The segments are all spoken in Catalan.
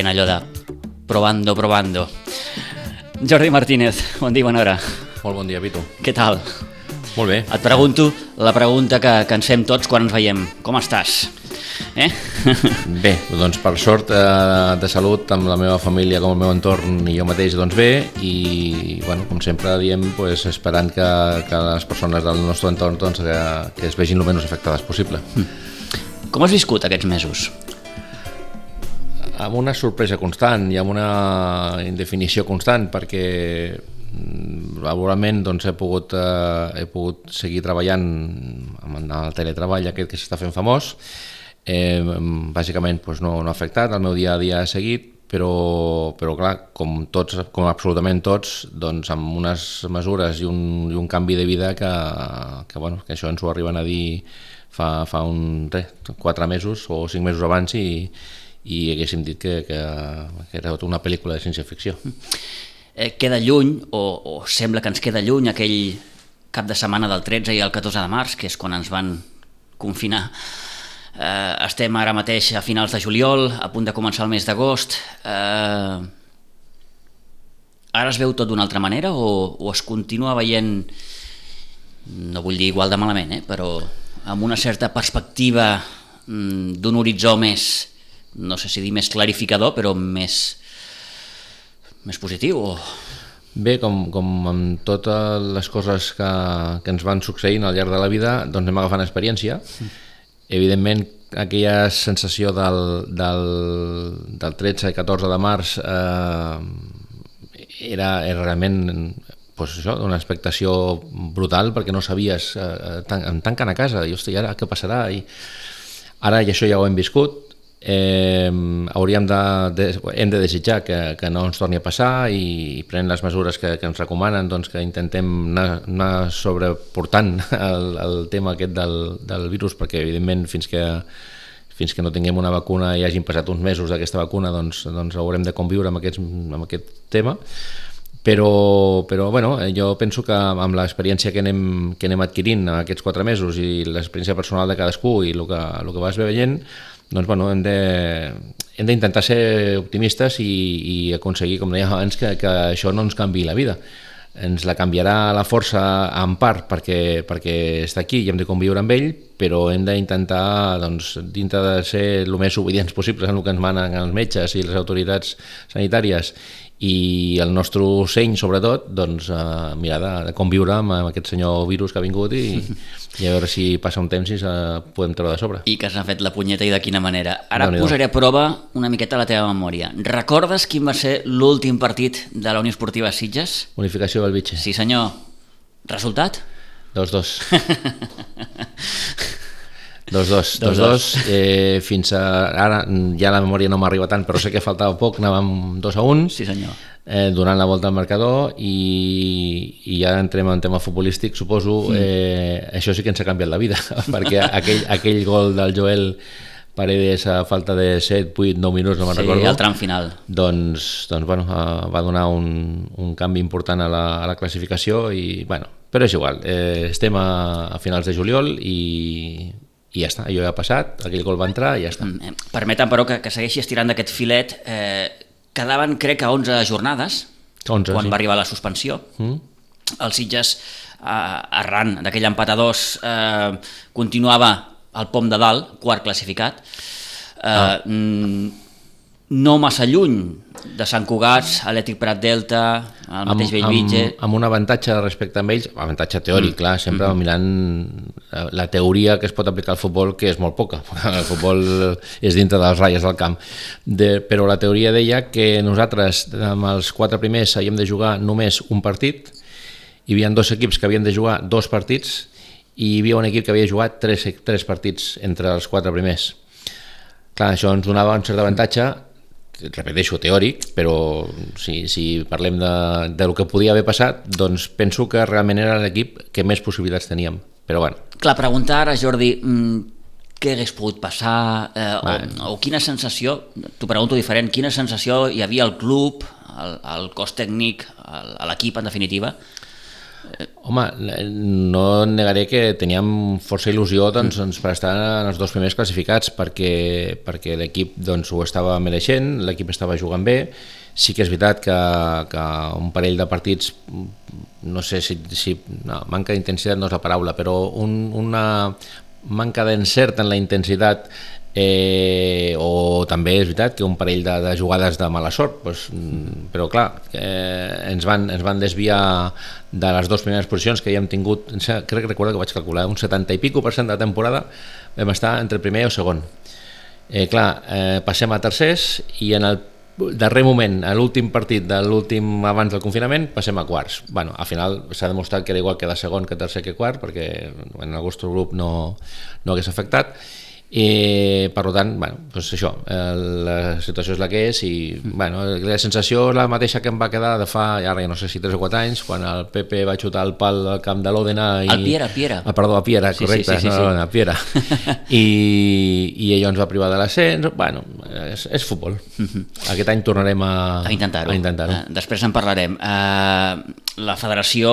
fent allò de probando, probando. Jordi Martínez, bon dia, bona hora. Molt bon dia, Pitu. Què tal? Molt bé. Et pregunto la pregunta que, que ens fem tots quan ens veiem. Com estàs? Eh? Bé, doncs per sort eh, de salut amb la meva família com el meu entorn i jo mateix doncs bé i bueno, com sempre diem pues, esperant que, que les persones del nostre entorn doncs, que, que es vegin el menys afectades possible. Com has viscut aquests mesos? Amb una sorpresa constant i amb una indefinició constant perquè mm, laboralment doncs, he, pogut, eh, he pogut seguir treballant amb el teletreball aquest que s'està fent famós. Eh, bàsicament doncs no, no ha afectat, el meu dia a dia ha seguit, però, però clar, com tots, com absolutament tots, doncs amb unes mesures i un, i un canvi de vida que, que, bueno, que això ens ho arriben a dir fa, fa un, res, quatre mesos o cinc mesos abans i, i haguéssim dit que, que, que era una pel·lícula de ciència-ficció. Eh, queda lluny, o, o sembla que ens queda lluny, aquell cap de setmana del 13 i el 14 de març, que és quan ens van confinar Eh, estem ara mateix a finals de juliol, a punt de començar el mes d'agost. Eh, ara es veu tot d'una altra manera o, o es continua veient, no vull dir igual de malament, eh, però amb una certa perspectiva mm, d'un horitzó més, no sé si dir més clarificador, però més, més positiu o... Bé, com, com amb totes les coses que, que ens van succeint al llarg de la vida, doncs anem agafant experiència. Mm Evidentment, aquella sensació del, del, del 13 i 14 de març eh, era, era realment pues això, una expectació brutal perquè no sabies, eh, tan, em tanquen a casa, i hosti, ara què passarà? I ara i això ja ho hem viscut, eh, hauríem de, de, hem de desitjar que, que no ens torni a passar i, i prenent les mesures que, que ens recomanen doncs que intentem anar, anar sobreportant el, el tema aquest del, del virus perquè evidentment fins que fins que no tinguem una vacuna i hagin passat uns mesos d'aquesta vacuna doncs, doncs haurem de conviure amb, aquests, amb aquest tema. Però, però bueno, jo penso que amb l'experiència que, anem, que anem adquirint en aquests quatre mesos i l'experiència personal de cadascú i el que, el que vas veient doncs bueno, hem de hem d'intentar ser optimistes i, i aconseguir, com deia abans, que, que això no ens canvi la vida. Ens la canviarà la força en part perquè, perquè està aquí i hem de conviure amb ell, però hem d'intentar, doncs, dintre de ser el més obedients possibles en el que ens manen els metges i les autoritats sanitàries i el nostre seny, sobretot, doncs, eh, mirar de, de conviure amb, amb aquest senyor virus que ha vingut i, i a veure si passa un temps i se podem treure de sobre. I que s'ha fet la punyeta i de quina manera. Ara no posaré a prova una miqueta la teva memòria. Recordes quin va ser l'últim partit de la Unió Esportiva Sitges? Unificació del Bitxe. Sí senyor. Resultat? 2-2. Dos, dos, dos, dos. Eh, fins a ara ja la memòria no m'arriba tant, però sé que faltava poc, anàvem 2 a 1. Sí, senyor. Eh, donant la volta al marcador i, i ja entrem en tema futbolístic, suposo, mm. eh, això sí que ens ha canviat la vida, perquè aquell, aquell gol del Joel Paredes a falta de 7, 8, 9 minuts, no me'n sí, recordo. Sí, el tram final. Doncs, doncs bueno, eh, va donar un, un canvi important a la, a la classificació i, bueno, però és igual, eh, estem a, a finals de juliol i i ja està, allò ja ha passat, aquell gol va entrar i ja està. Mm, eh, permetem, però, que, que segueixi estirant d'aquest filet. Eh, quedaven, crec, a 11 jornades, 11, quan sí. va arribar la suspensió. Mm. El Sitges, eh, arran d'aquell empat a dos, eh, continuava al pom de dalt, quart classificat. Eh, ah. No massa lluny de Sant Cugat, Atlètic Prat Delta, el mateix Bellvitge... Amb, amb un avantatge respecte a ells, avantatge teòric, mm. clar, sempre mm -hmm. mirant la teoria que es pot aplicar al futbol, que és molt poca, el futbol és dintre de les ratlles del camp, de, però la teoria deia que nosaltres, amb els quatre primers, havíem de jugar només un partit, hi havia dos equips que havien de jugar dos partits, i hi havia un equip que havia jugat tres, tres partits entre els quatre primers. Clar, això ens donava un cert avantatge repeteixo, teòric, però si, si parlem de, de lo que podia haver passat, doncs penso que realment era l'equip que més possibilitats teníem. Però bueno. Clar, preguntar ara, Jordi, mm, què hagués pogut passar eh, o, o quina sensació, t'ho pregunto diferent, quina sensació hi havia al club, al, al cos tècnic, al, a l'equip en definitiva, Home, no negaré que teníem força il·lusió doncs, doncs, per estar en els dos primers classificats perquè, perquè l'equip doncs, ho estava mereixent, l'equip estava jugant bé, sí que és veritat que, que un parell de partits, no sé si, si no, manca d'intensitat no és la paraula, però un, una manca d'encert en la intensitat eh, o també és veritat que un parell de, de jugades de mala sort doncs, però clar eh, ens, van, ens van desviar de les dues primeres posicions que ja hem tingut crec que recordo que vaig calcular un 70 i pico per cent de temporada vam estar entre primer o segon eh, clar, eh, passem a tercers i en el darrer moment, a l'últim partit de l'últim abans del confinament, passem a quarts. Bueno, al final s'ha demostrat que era igual que de segon, que tercer, que quart, perquè en el nostre grup no, no hagués afectat, i per tant, bueno, doncs això, la situació és la que és i bueno, la sensació és la mateixa que em va quedar de fa, ara no sé si 3 o 4 anys, quan el Pepe va xutar el pal al camp de l'Òdena i... El Piera, Piera. Ah, perdó, a Piera, Sí, correcte, sí, sí, sí, no, sí. no, a Piera. I, I allò ens va privar de l'ascens, bueno, és, és futbol. Aquest any tornarem a, a intentar-ho. A intentar Eh, després en parlarem. Eh, la federació,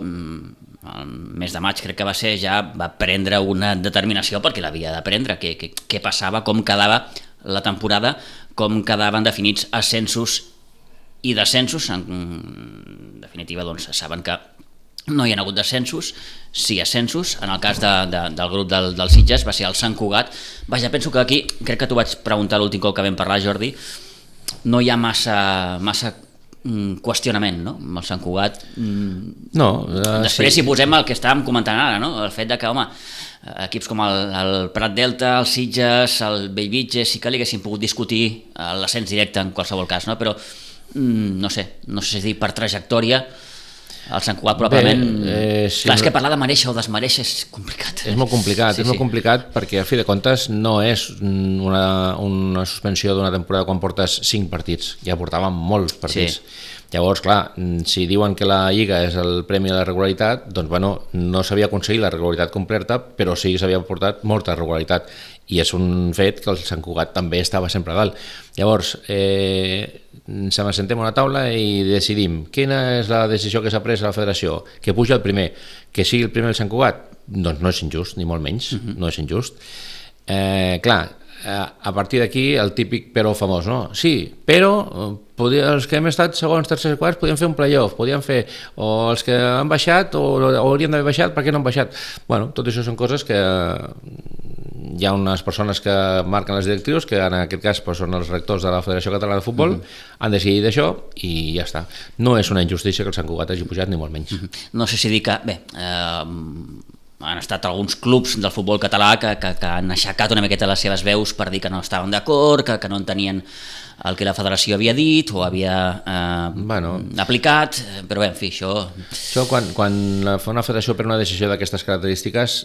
mm, el mes de maig crec que va ser, ja va prendre una determinació perquè l'havia de prendre, què, què, què passava, com quedava la temporada, com quedaven definits ascensos i descensos. En definitiva, doncs, saben que no hi ha hagut descensos, sí ascensos, en el cas de, de, del grup del, del Sitges va ser el Sant Cugat. Vaja, penso que aquí, crec que t'ho vaig preguntar l'últim cop que vam parlar, Jordi, no hi ha massa, massa qüestionament, no? Amb el Sant Cugat. Mm, No, uh, després, si posem el que estàvem comentant ara, no? el fet de que, home, equips com el, el Prat Delta, el Sitges, el Bellvitge, sí que li haguessin pogut discutir eh, l'ascens directe en qualsevol cas, no? però mm, no sé, no sé si dir per trajectòria el Sant Cugat probablement... Bé, eh, sí, Clar, és que parlar de mereixer o desmereixer és complicat. És molt complicat, Sí, és molt sí. complicat perquè a fi de comptes no és una, una suspensió d'una temporada quan portes 5 partits, ja portàvem molts partits. Sí. Llavors, clar, si diuen que la Lliga és el premi a la regularitat, doncs bueno, no s'havia aconseguit la regularitat completa, però sí s'havia portat molta regularitat i és un fet que el Sant Cugat també estava sempre a dalt. Llavors, eh, se m'assentem a una taula i decidim quina és la decisió que s'ha pres a la federació, que puja el primer, que sigui el primer el Sant Cugat, doncs no és injust, ni molt menys, uh -huh. no és injust. Eh, clar, eh, a partir d'aquí el típic però famós, no? Sí, però eh, podia, els que hem estat segons, tercers i quarts podien fer un playoff, podien fer, o els que han baixat o, o haurien d'haver baixat, per què no han baixat? Bueno, tot això són coses que hi ha unes persones que marquen les directrius, que en aquest cas doncs, són els rectors de la Federació Catalana de Futbol, mm -hmm. han decidit això i ja està. No és una injustícia que el Sant Cugat hagi pujat, ni molt menys. Mm -hmm. no sé si dir que, bé, eh, han estat alguns clubs del futbol català que, que, que han aixecat una miqueta les seves veus per dir que no estaven d'acord, que, que no entenien el que la federació havia dit o havia eh, Bueno. aplicat, eh, però bé, en fi, això... Això, quan, quan fa una federació per una decisió d'aquestes característiques,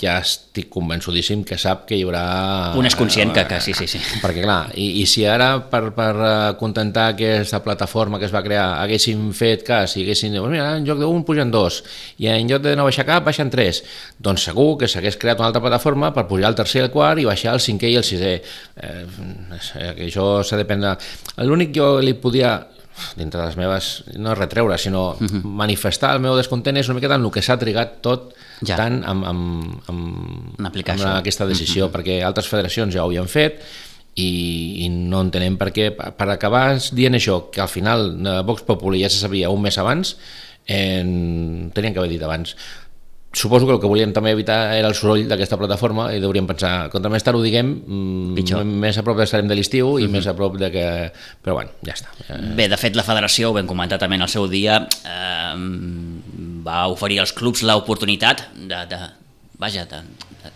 ja estic convençudíssim que sap que hi haurà... Un és conscient que- que sí, sí, sí. Perquè, clar, i, i si ara, per, per eh, contentar aquesta plataforma que es va crear, haguessin fet cas i haguessin dit, "Pues mira, en lloc d'un pugen dos, i en lloc de no baixar cap, baixen tres, doncs segur que s'hagués creat una altra plataforma per pujar al tercer i al quart i baixar el cinquè i el sisè. Eh, que això s'ha de prendre... L'únic que jo li podia dintre de les meves, no retreure, sinó uh -huh. manifestar el meu descontent és una miqueta en el que s'ha trigat tot Ja. tant amb, amb, amb, En aplicar amb això. aquesta decisió, uh -huh. perquè altres federacions ja ho havien fet i, i no entenem per què, per per acabar dient això, que al final eh, Vox Populi ja se sabia un mes abans, eh, tenien que haver dit abans. Suposo que el que volien també evitar era el soroll d'aquesta plataforma i hauríem pensar, contra més tard ho diguem, mm, Pitjor. més a prop estarem de l'estiu i més a prop de que... Però bueno, ja està. Eh, Bé, de fet, la federació, ho vam comentar també en el seu dia, eh, va oferir als clubs l'oportunitat de, de, vaja, de, de,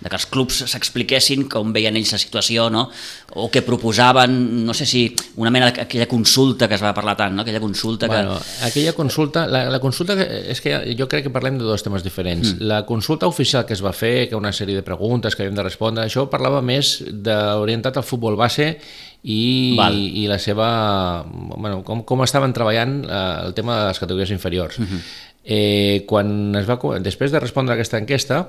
de que els clubs s'expliquessin com veien ells la situació, no? o que proposaven, no sé si una mena d'aquella consulta que es va parlar tant, no? aquella consulta que... Bueno, aquella consulta, la, la consulta que, és que jo crec que parlem de dos temes diferents. Mm. La consulta oficial que es va fer, que una sèrie de preguntes que havíem de respondre, això parlava més d'orientat al futbol base i, Val. i la seva... Bueno, com, com estaven treballant eh, el tema de les categories inferiors. Mm -hmm. eh, quan es va, després de respondre a aquesta enquesta,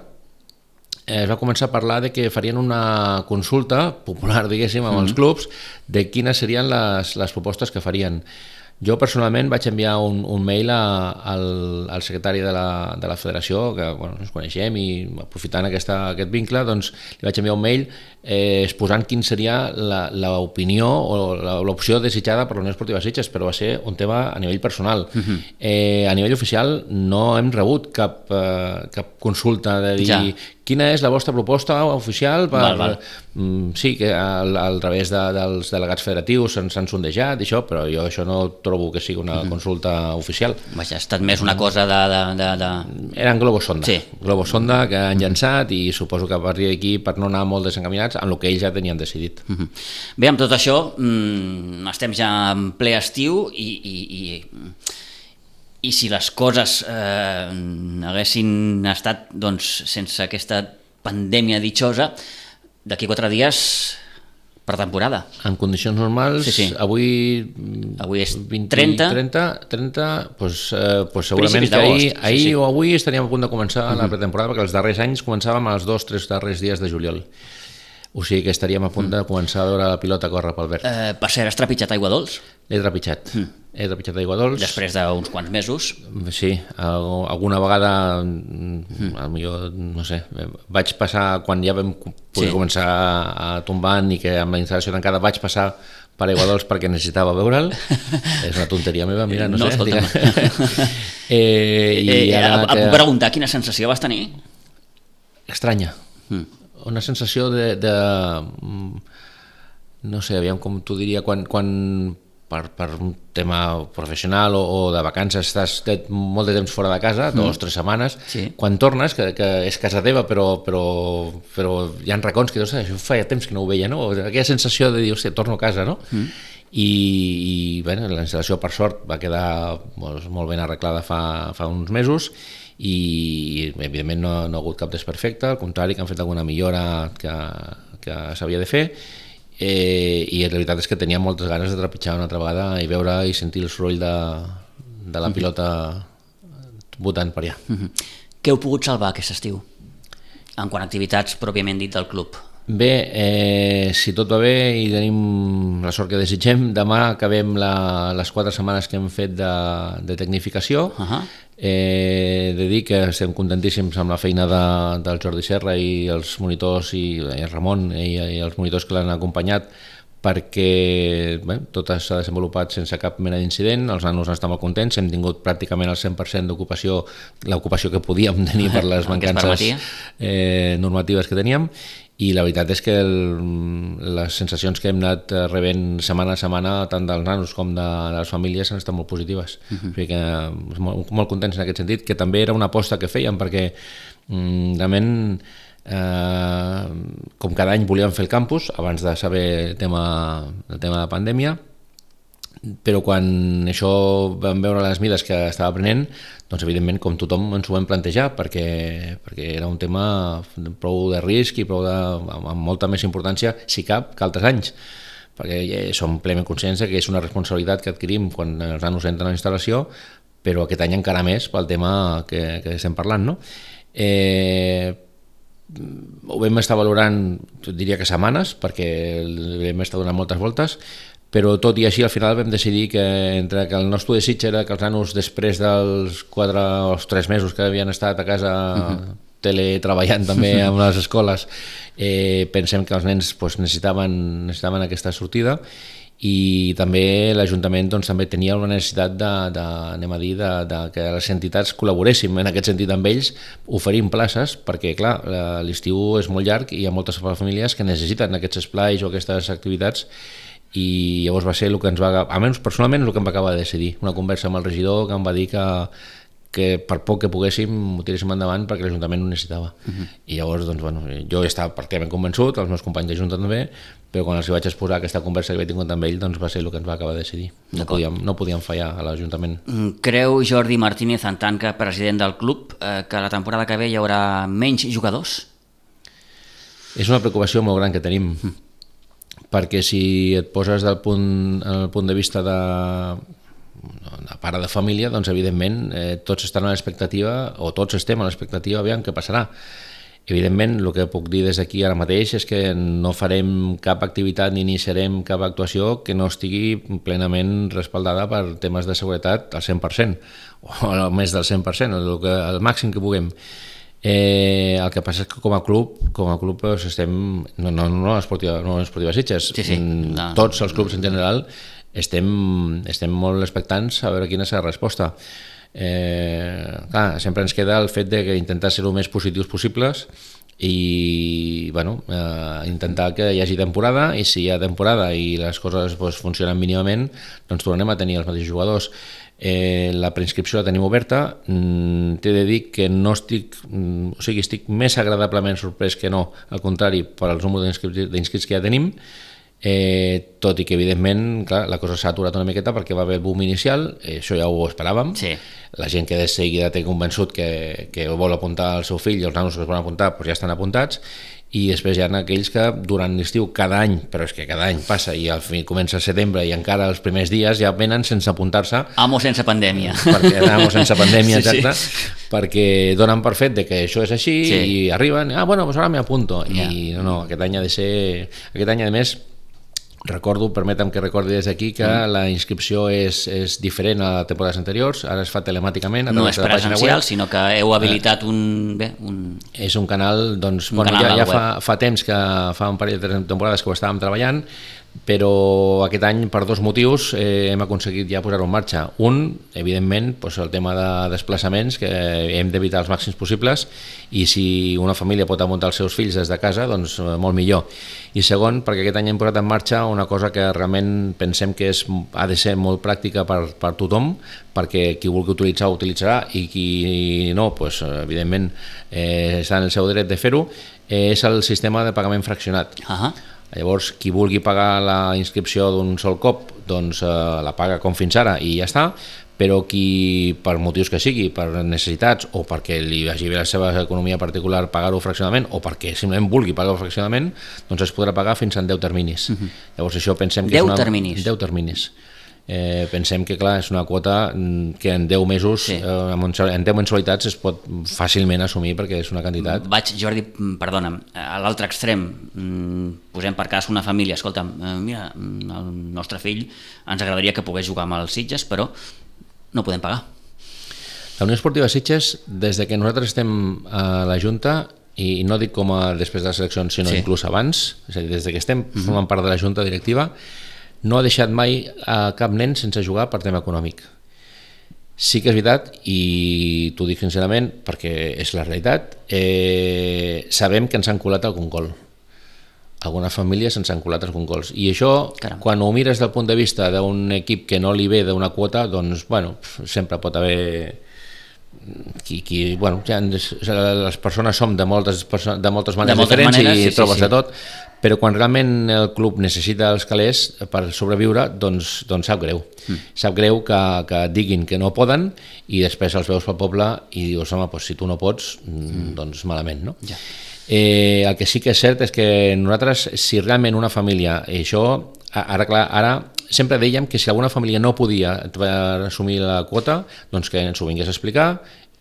eh, es va començar a parlar de que farien una consulta popular, diguéssim, amb els clubs de quines serien les, les propostes que farien. Jo personalment vaig enviar un, un mail a, al, al secretari de la, de la federació, que bueno, ens coneixem i aprofitant aquesta, aquest vincle, doncs li vaig enviar un mail eh, exposant quin seria l'opinió o l'opció desitjada per la Unió Esportiva Sitges, però va ser un tema a nivell personal. Uh -huh. eh, a nivell oficial no hem rebut cap, eh, cap consulta de dir ja quina és la vostra proposta oficial per, val, val. Mm, sí, que al, al través de, dels delegats federatius s'han sondejat això, però jo això no trobo que sigui una -hmm. consulta oficial. Vaja, ha estat més una cosa de... de, de, de... Eren globos sonda, sí. globos sonda que han llançat i suposo que a partir d'aquí per no anar molt desencaminats amb el que ells ja tenien decidit. Mm -hmm. Bé, amb tot això mmm, estem ja en ple estiu i, i, i i si les coses eh, haguessin estat doncs, sense aquesta pandèmia ditxosa, d'aquí quatre dies per temporada. En condicions normals, sí, sí. avui... Avui és 20, 30. 30, 30 doncs, eh, doncs segurament que ahir, ahir sí, sí. o avui estaríem a punt de començar uh -huh. la pretemporada, perquè els darrers anys començàvem els dos, tres darrers dies de juliol. O sigui que estaríem a punt de començar a veure la pilota córrer pel verd. Eh, per cert, has trepitjat aigua dolç? L'he trepitjat. Mm. He trepitjat aigua dolç. Després d'uns quants mesos? Sí, alguna vegada, mm. millor, no sé, vaig passar, quan ja vam poder sí. començar a tombar i que amb la instal·lació tancada vaig passar per aigua dolç perquè necessitava veure'l. És una tonteria meva, mira, no, no sé. eh, i eh, ara eh, que... Puc preguntar quina sensació vas tenir? Estranya. Mm una sensació de, de no sé, aviam com t'ho diria, quan, quan per, per un tema professional o, o de vacances estàs molt de temps fora de casa, mm. dues o tres setmanes, sí. quan tornes, que, que és casa teva, però, però, però hi ha racons que dius, això feia temps que no ho veia, no? Aquella sensació de dir, hòstia, torno a casa, no? Mm. I, i bé, la instal·lació, per sort, va quedar doncs, molt ben arreglada fa, fa uns mesos i evidentment no, no ha hagut cap desperfecte, al contrari que han fet alguna millora que, que s'havia de fer eh, i la veritat és que tenia moltes ganes de trepitjar una altra vegada i veure i sentir el soroll de, de la mhm. pilota votant per allà. Mm -hmm. Què heu pogut salvar aquest estiu? En quant a activitats pròpiament dit del club? Bé, eh, si tot va bé i tenim la sort que desitgem, demà acabem la, les quatre setmanes que hem fet de, de tecnificació. Uh -huh. eh, de dir que estem contentíssims amb la feina de, del Jordi Serra i els monitors i, i el Ramon i, i els monitors que l'han acompanyat perquè bé, tot s'ha desenvolupat sense cap mena d'incident, els nanos estan molt contents, hem tingut pràcticament el 100% d'ocupació, l'ocupació que podíem tenir per les mancances eh, normatives que teníem, i la veritat és que el, les sensacions que hem anat rebent setmana a setmana, tant dels nanos com de, de les famílies, han estat molt positives. Uh -huh. que, molt, molt contents en aquest sentit, que també era una aposta que fèiem, perquè mm, realment Eh, com cada any volíem fer el campus abans de saber el tema, el tema de pandèmia però quan això vam veure les mides que estava prenent, doncs evidentment com tothom ens ho vam plantejar perquè, perquè era un tema prou de risc i prou de, amb, molta més importància, si cap, que altres anys perquè ja som plenament conscients que és una responsabilitat que adquirim quan els nanos entren a la instal·lació, però aquest any encara més pel tema que, que estem parlant. No? Eh, ho vam estar valorant, diria que setmanes, perquè vam estar donant moltes voltes, però tot i així al final vam decidir que entre que el nostre desig era que els nanos després dels 4 o 3 mesos que havien estat a casa uh -huh. teletreballant també amb les escoles eh, pensem que els nens pues, necessitaven, necessitaven aquesta sortida i també l'Ajuntament doncs, també tenia una necessitat de, de, anem a dir, de, de que les entitats col·laboréssim en aquest sentit amb ells, oferint places, perquè clar, l'estiu és molt llarg i hi ha moltes famílies que necessiten aquests esplais o aquestes activitats i llavors va ser el que ens va, almenys personalment el que em va acabar de decidir, una conversa amb el regidor que em va dir que que per poc que poguéssim ho tiréssim endavant perquè l'Ajuntament ho necessitava. Uh -huh. I llavors, doncs, bueno, jo estava pràcticament convençut, els meus companys de Junta també, però quan els vaig exposar aquesta conversa que havia tingut amb ell, doncs va ser el que ens va acabar de decidir. No podíem, no podíem fallar a l'Ajuntament. Mm, creu Jordi Martínez, en tant que president del club, eh, que la temporada que ve hi haurà menys jugadors? És una preocupació molt gran que tenim, mm. Perquè si et poses del punt, el punt de vista de de pare de família, doncs evidentment eh, tots estan a l'expectativa, o tots estem a l'expectativa, aviam què passarà. Evidentment, el que puc dir des d'aquí ara mateix és que no farem cap activitat ni iniciarem cap actuació que no estigui plenament respaldada per temes de seguretat al 100%, o més del 100%, el, que, el màxim que puguem. Eh, el que passa és que com a club, com a club doncs estem, no, no, no, esportiva, no esportiva Sitges, sí, sí, mm, no. tots els clubs en general estem, estem molt expectants a veure quina serà la resposta. Eh, clar, sempre ens queda el fet de que intentar ser el més positius possibles i bueno, eh, intentar que hi hagi temporada i si hi ha temporada i les coses pues, funcionen mínimament doncs tornem a tenir els mateixos jugadors Eh, la preinscripció la tenim oberta, mm, t'he de dir que no estic, mm, o sigui, estic més agradablement sorprès que no, al contrari, per als números d'inscrits que ja tenim, eh, tot i que evidentment clar, la cosa s'ha aturat una miqueta perquè va haver el boom inicial, eh, això ja ho esperàvem, sí. la gent que de seguida té convençut que, que vol apuntar el seu fill i els nanos que es volen apuntar doncs ja estan apuntats i després hi ha aquells que durant l'estiu cada any, però és que cada any passa i al fi comença el setembre i encara els primers dies ja venen sense apuntar-se Amo sense pandèmia perquè amo sense pandèmia, sí, exacte sí. perquè donen per fet de que això és així Sí. i arriben, ah bueno, doncs ara m'apunto Ja. i no, no, aquest any ha de ser aquest any a més recordo, permetem que recordi des d'aquí que Mm. la inscripció és, és diferent a temporades anteriors, ara es fa telemàticament a no és presencial sinó que heu habilitat un, bé, un, És un canal, doncs, Un bueno, canal ja, ja fa, fa temps que fa un parell de temporades que ho estàvem treballant, però aquest any per dos motius eh, hem aconseguit ja posar-ho en marxa. Un, evidentment, doncs el tema de desplaçaments, que hem d'evitar els màxims possibles, i si una família pot amuntar els seus fills des de casa, doncs eh, molt millor. I segon, perquè aquest any hem posat en marxa una cosa que realment pensem que és, ha de ser molt pràctica per, per tothom, perquè qui vulgui utilitzar ho utilitzarà i qui no, doncs, evidentment eh, està en el seu dret de fer-ho, eh, és el sistema de pagament fraccionat. uh -huh. Llavors, qui vulgui pagar la inscripció d'un sol cop, doncs eh, la paga com fins ara i ja està, però qui, per motius que sigui, per necessitats o perquè li vagi bé la seva economia particular pagar-ho fraccionament o perquè simplement vulgui pagar-ho fraccionament, doncs es podrà pagar fins en 10 terminis. Uh -huh. Llavors això pensem que 10 és una... terminis? 10 terminis. Eh, pensem que clar, és una quota mm, que en 10 mesos, Sí. eh, en mensal- en 10 mensualitats es pot fàcilment assumir perquè és una quantitat Vaig, Jordi, mm, perdona'm, a l'altre extrem, mm, posem per cas una família, escolta'm, eh, mira, el nostre fill ens agradaria que pogués jugar amb els Sitges, però no podem pagar. La Unió Esportiva Sitges, des de que nosaltres estem a la Junta, i no dic com a després de les eleccions, sinó Sí. sí. inclús abans, és a dir, des de que estem formant part de la Junta Directiva, no ha deixat mai a cap nen sense jugar per tema econòmic. Sí que és veritat, i t'ho dic sincerament, perquè és la realitat, eh, sabem que ens han colat algun gol. Algunes famílies ens han colat algun gols. I això, Caram. quan ho mires del punt de vista d'un equip que no li ve d'una quota, doncs, bueno, sempre pot haver qui, qui, bueno, ja les persones som de moltes, de moltes maneres moltes diferents maneres, i sí, sí, trobes sí. de tot, però quan realment el club necessita els calés per sobreviure, doncs, doncs sap greu. Mm. Sap greu que, que diguin que no poden i després els veus pel poble i dius, home, doncs si tu no pots, mm. doncs malament, no? Ja. Eh, el que sí que és cert és que nosaltres, si realment una família, i això, ara, clar, ara sempre dèiem que si alguna família no podia eh, assumir la quota, doncs que ens ho vingués a explicar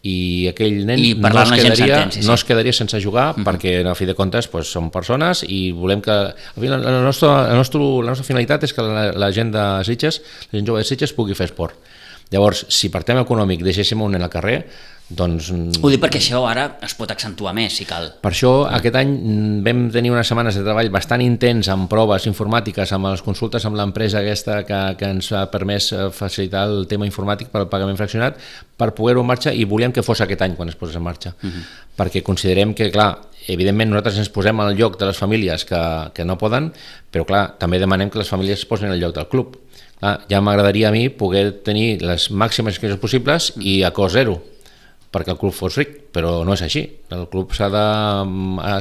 i aquell nen I no es, quedaria, sí, sí. no es quedaria sense jugar mm -hmm. perquè a fi de comptes pues, són persones i volem que final, la, nostra, la, nostra, la nostra finalitat és que la, la gent de Sitges, la gent jove de Sitges pugui fer esport. Llavors, si per tema econòmic deixéssim un nen al carrer, doncs Ho dic perquè això ara es pot accentuar més, si cal. per això aquest any vam tenir unes setmanes de treball bastant intens amb proves informàtiques, amb les consultes amb l'empresa aquesta que, que ens ha permès eh, facilitar el tema informàtic per al pagament fraccionat per poder-ho en marxa i volíem que fos aquest any quan es posés en marxa. Uh -huh. Perquè considerem que, clar, evidentment nosaltres ens posem al lloc de les famílies que, que no poden, però clar, també demanem que les famílies es posin al lloc del club. Clar, ja m'agradaria a mi poder tenir les màximes inscripcions possibles i a cost zero perquè el club fos ric, però no és així. El club de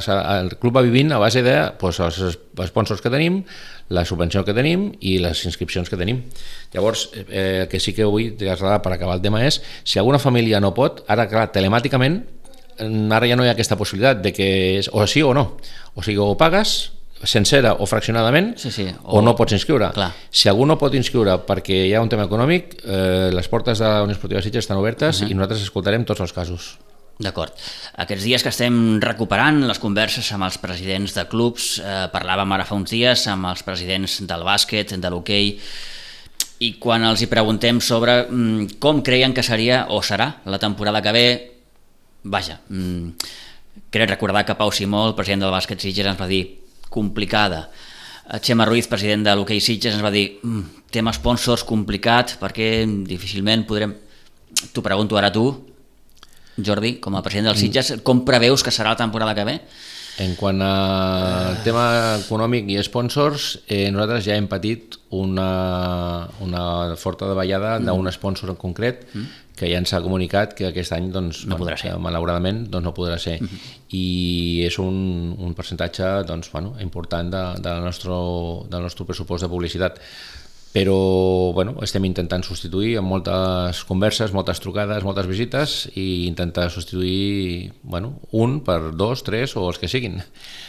s'ha- el club va vivint a base de doncs, els sponsors que tenim, la subvenció que tenim i les inscripcions que tenim. Llavors, eh, el que sí que vull traslladar per acabar el tema és, si alguna família no pot, ara clar, telemàticament mm, ara ja no hi ha aquesta possibilitat de que és o sí o no. O sigui, o pagues sencera o fraccionadament Sí, sí, o, o- no pots inscriure. Clar. Si algú no pot inscriure perquè hi ha un tema econòmic, eh, les portes de la Unió Esportiva Sitges estan obertes uh -huh. i nosaltres escoltarem tots els casos. D'acord. Aquests dies que estem recuperant les converses amb els presidents de clubs, eh, parlàvem ara fa uns dies amb els presidents del bàsquet, de l'hoquei, i quan els hi preguntem sobre mm, com creien que seria o serà la temporada que ve, vaja, mm, crec recordar que Pau Simó, el president del bàsquet Sitges, ens va dir complicada. Xema Ruiz, president de l'hoquei Sitges, ens va dir mm, tema sponsors complicat perquè difícilment podrem... T'ho pregunto ara tu, Jordi, com a president dels Sitges, com preveus que serà la temporada que ve? En quant a tema econòmic i sponsors, eh, nosaltres ja hem patit una, una forta davallada mm. d'un sponsor en concret mm. que ja ens ha comunicat que aquest any doncs, no podrà doncs, ser. malauradament doncs, no podrà ser. Mm -hmm. I és un, un percentatge doncs, bueno, important de, de nostre, del nostre pressupost de publicitat però bueno, estem intentant substituir amb moltes converses, moltes trucades, moltes visites i intentar substituir bueno, un per dos, tres o els que siguin.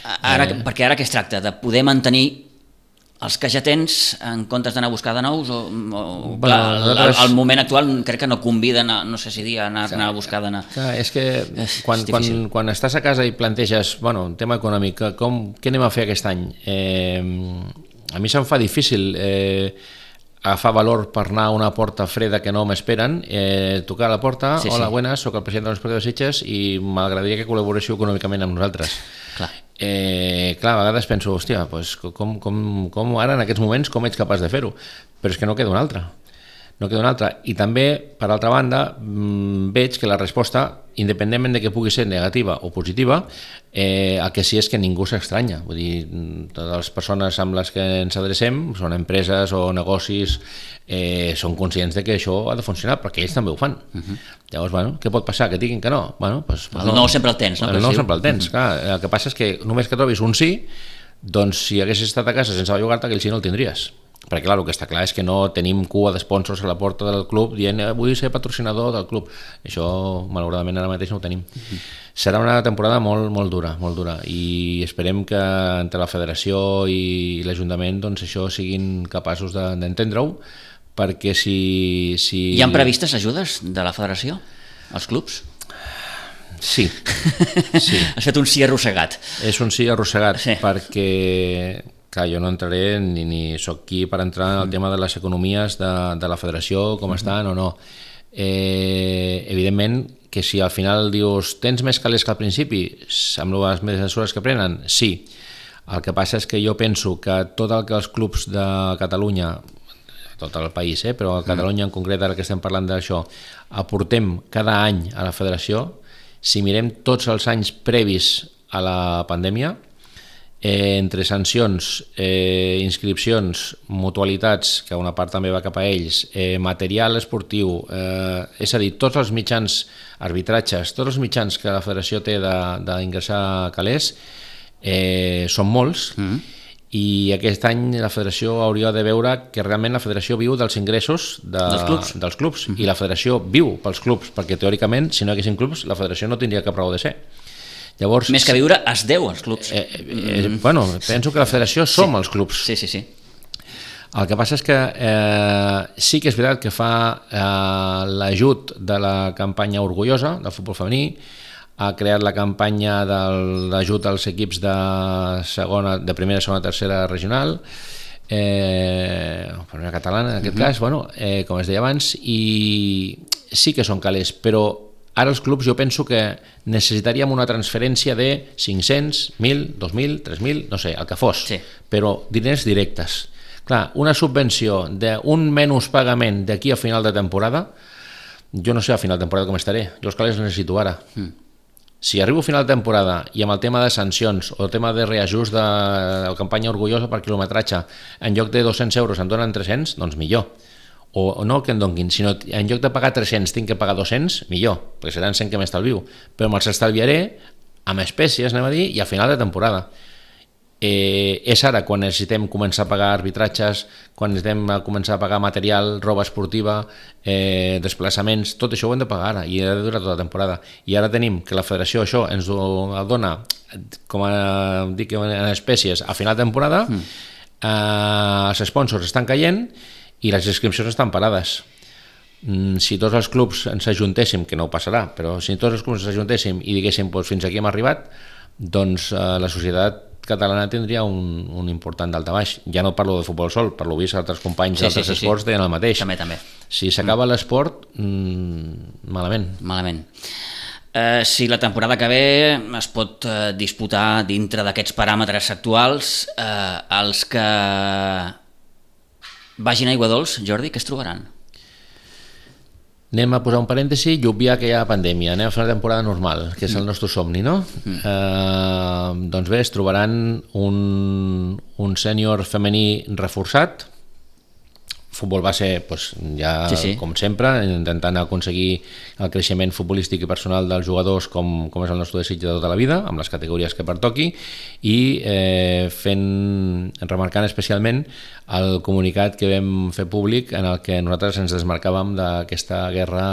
Ara, eh... Perquè ara què es tracta? De poder mantenir els que ja tens en comptes d'anar a buscar de nous o, o bueno, clar, nosaltres... al, moment actual crec que no conviden a, no sé si dir, a anar, clar, anar a buscar d'anar és que quan, és quan, quan estàs a casa i planteges bueno, un tema econòmic com, què anem a fer aquest any eh, a mi se'm fa difícil eh, agafar valor per anar a una porta freda que no m'esperen, eh, tocar a la porta, sí, hola, sí. buenas, sóc el president de l'Esportiu de Sitges i m'agradaria que col·laboréssiu econòmicament amb nosaltres. Clar. Eh, clar, a vegades penso, hòstia, pues, com, com, com ara en aquests moments com ets capaç de fer-ho? Però és que no queda una altra no queda una altra. I també, per altra banda, mm, veig que la resposta, independentment de que pugui ser negativa o positiva, eh, el que sí és que ningú s'estranya. Vull dir, mm, totes les persones amb les que ens adrecem, són empreses o negocis, eh, són conscients de que això ha de funcionar, perquè ells també ho fan. Uh -huh. Llavors, bueno, què pot passar? Que diguin que no? Bueno, pues, pues no, no sempre el tens, no? El no sempre el tens, uh -huh. clar. El que passa és que només que trobis un sí, doncs si haguessis estat a casa sense bellugar-te, aquell sí no el tindries perquè clar, el que està clar és que no tenim cua d'esponsors a la porta del club dient eh, vull ser patrocinador del club això malauradament ara mateix no ho tenim mm -hmm. serà una temporada molt, molt dura molt dura i esperem que entre la federació i l'Ajuntament doncs això siguin capaços d'entendre-ho de, perquè si, si... Hi han previstes ajudes de la federació als clubs? Sí. sí. Has fet un sí arrossegat. És un sí arrossegat sí. perquè Clar, jo no entraré ni, ni sóc aquí per entrar en el mm. tema de les economies de, de la federació, com mm -hmm. estan o no. Eh, evidentment que si al final dius tens més calés que al principi, amb les mesures que prenen, sí. El que passa és que jo penso que tot el que els clubs de Catalunya tot el país, eh? però a Catalunya en concret, ara que estem parlant d'això, aportem cada any a la federació, si mirem tots els anys previs a la pandèmia, eh, entre sancions, eh, inscripcions, mutualitats, que una part també va cap a ells, eh, material esportiu, eh, és a dir, tots els mitjans, arbitratges, tots els mitjans que la federació té d'ingressar calés, eh, són molts, mm -hmm. i aquest any la federació hauria de veure que realment la federació viu dels ingressos de, dels clubs, dels clubs mm -hmm. i la federació viu pels clubs, perquè teòricament si no hi haguessin clubs la federació no tindria cap raó de ser. Llavors, Més que viure es deu als clubs. Eh, eh, eh, mm. Bueno, penso que la federació som sí. els clubs. Sí, sí, sí. El que passa és que eh, sí que és veritat que fa eh, l'ajut de la campanya orgullosa del futbol femení, ha creat la campanya d'ajut als equips de, segona, de primera, segona, tercera regional, eh, primera catalana en aquest uh mhm. -huh. cas, bueno, eh, com es deia abans, i sí que són calés, però Ara els clubs jo penso que necessitaríem una transferència de 500, 1.000, 2.000, 3.000, no sé, el que fos, sí. però diners directes. Clar, una subvenció d'un menys pagament d'aquí a final de temporada, jo no sé a final de temporada com estaré, jo els calés necessito ara. Mm. Si arribo a final de temporada i amb el tema de sancions o el tema de reajust de, de la campanya orgullosa per quilometratge, en lloc de 200 euros em donen 300, doncs millor o, o no que em donguin, sinó en lloc de pagar 300 tinc que pagar 200, millor, perquè seran 100 que m'estalvio, però me'ls estalviaré amb espècies, anem a dir, i a final de temporada. Eh, és ara quan necessitem començar a pagar arbitratges, quan necessitem començar a pagar material, roba esportiva, eh, desplaçaments, tot això ho hem de pagar ara i ha de durar tota la temporada. I ara tenim que la federació això ens ho dona com a, dic, en espècies a final de temporada, mm. eh, els sponsors estan caient i les inscripcions estan parades. mm, si tots els clubs ens ajuntéssim, que no ho passarà, però si tots els clubs ens ajuntéssim i diguéssim doncs, fins aquí hem arribat, doncs eh, la societat catalana tindria un, un important daltabaix. Ja no parlo de futbol sol, per lo vist altres companys Sí, sí, d'altres sí, sí. esports deien el mateix. També, també. Si s'acaba l'esport, mm, malament. Malament. Eh, si la temporada que ve es pot eh, disputar dintre d'aquests paràmetres actuals, eh, els que vagin a Aigua Dols, Jordi, què es trobaran? Anem a posar un parèntesi i obviar que hi ha pandèmia. Anem a fer una temporada normal, que és el nostre somni, no? Mm. Eh, doncs bé, es trobaran un, un sènior femení reforçat, futbol base doncs, ja Sí, sí. com sempre, intentant aconseguir el creixement futbolístic i personal dels jugadors com, com és el nostre desig de tota la vida, amb les categories que pertoqui, i eh, fent, remarcant especialment el comunicat que vam fer públic en el que nosaltres ens desmarcàvem d'aquesta guerra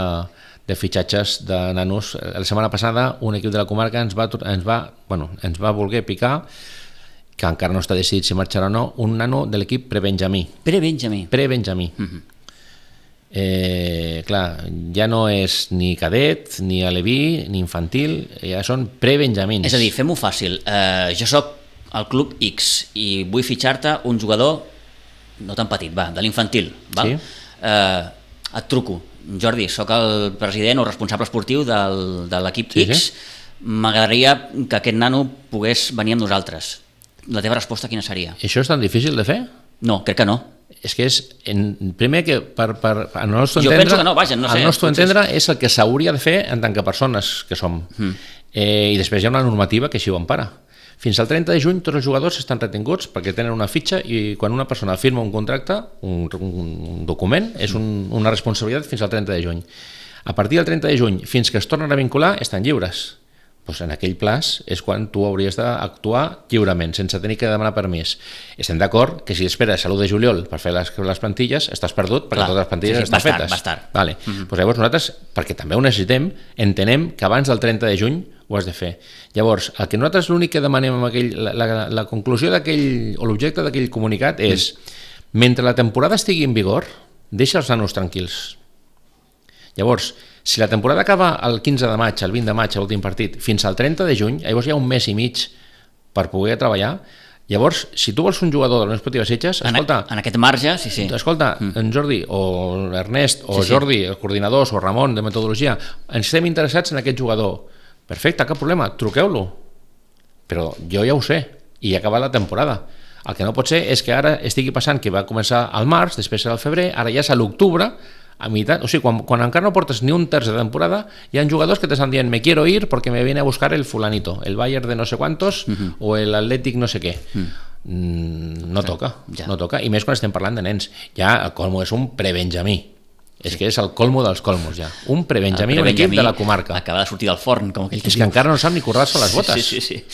de fitxatges de nanos. La setmana passada un equip de la comarca ens va, ens va, bueno, ens va voler picar que encara no està decidit si marxarà o no, un nano de l'equip pre-Benjamí. Pere Benjamí. Pre-Benjamí. Mhm. eh, clar, ja no és ni cadet, ni aleví, ni infantil, ja són pre-Benjamins. És a dir, fem-ho fàcil. Eh, jo sóc al club X i vull fitxar-te un jugador no tan petit, va, de l'infantil? Sí. Eh, et truco. Jordi, sóc el president o responsable esportiu del, de l'equip Sí, X. M'agradaria que aquest nano pogués venir amb nosaltres. La teva resposta quina seria? Això és tan difícil de fer? No, crec que no. És que és, en, primer que per, per, al nostre Jo entendre, penso que no, vaja, no sé, al nostre potser entendre és el que s'hauria de fer en tant que persones que som. Mm. Eh, I després hi ha una normativa que així ho empara. Fins al 30 de juny tots els jugadors estan retinguts perquè tenen una fitxa i quan una persona firma un contracte, un, un document, és un, una responsabilitat fins al 30 de juny. A partir del 30 de juny fins que es tornen a vincular estan lliures. Doncs en aquell plaç és quan tu hauries d'actuar lliurement, sense tenir que demanar permís. Estem d'acord que si esperes a l'1 de juliol per fer les, les plantilles, estàs perdut perquè Clar, totes les plantilles sí, sí, estan vas tard, fetes. vas tard. Vale. Mm -hmm. pues llavors nosaltres, perquè també ho necessitem, entenem que abans del 30 de juny ho has de fer. Llavors, el que nosaltres l'únic que demanem amb aquell, la, la, la conclusió d'aquell, o l'objecte d'aquell comunicat és, mm. mentre la temporada estigui en vigor, deixa els nanos tranquils. Llavors, si la temporada acaba el 15 de maig, el 20 de maig, l'últim partit, fins al 30 de juny, llavors hi ha un mes i mig per poder treballar, llavors, si tu vols un jugador de la Unió Esportiva Sitges, En, escolta, en aquest marge, sí, sí. Escolta, mm. en Jordi, o l'Ernest, o Sí. Jordi, el coordinador, o Ramon, de metodologia, ens estem interessats en aquest jugador. Perfecte, cap problema, truqueu-lo. Però jo ja ho sé, i ha acabat la temporada. El que no pot ser és que ara estigui passant que va començar al març, després serà al febrer, ara ja és a l'octubre, a meitat, o sigui, quan, quan encara no portes ni un terç de temporada, hi ha jugadors que t'estan dient me quiero ir porque me viene a buscar el fulanito, el Bayern de no sé cuántos uh -huh. o el Athletic no sé què. Uh -huh. Mm, no toca, ja. no toca, i més quan estem parlant de nens. Ja el colmo és un prebenjamí. És que és el colmo dels colmos, ja. Un prebenjamí, El un equip de la comarca. Acaba de sortir del forn, com aquell És que encara no sap ni currar-se les botes. Sí, sí, sí.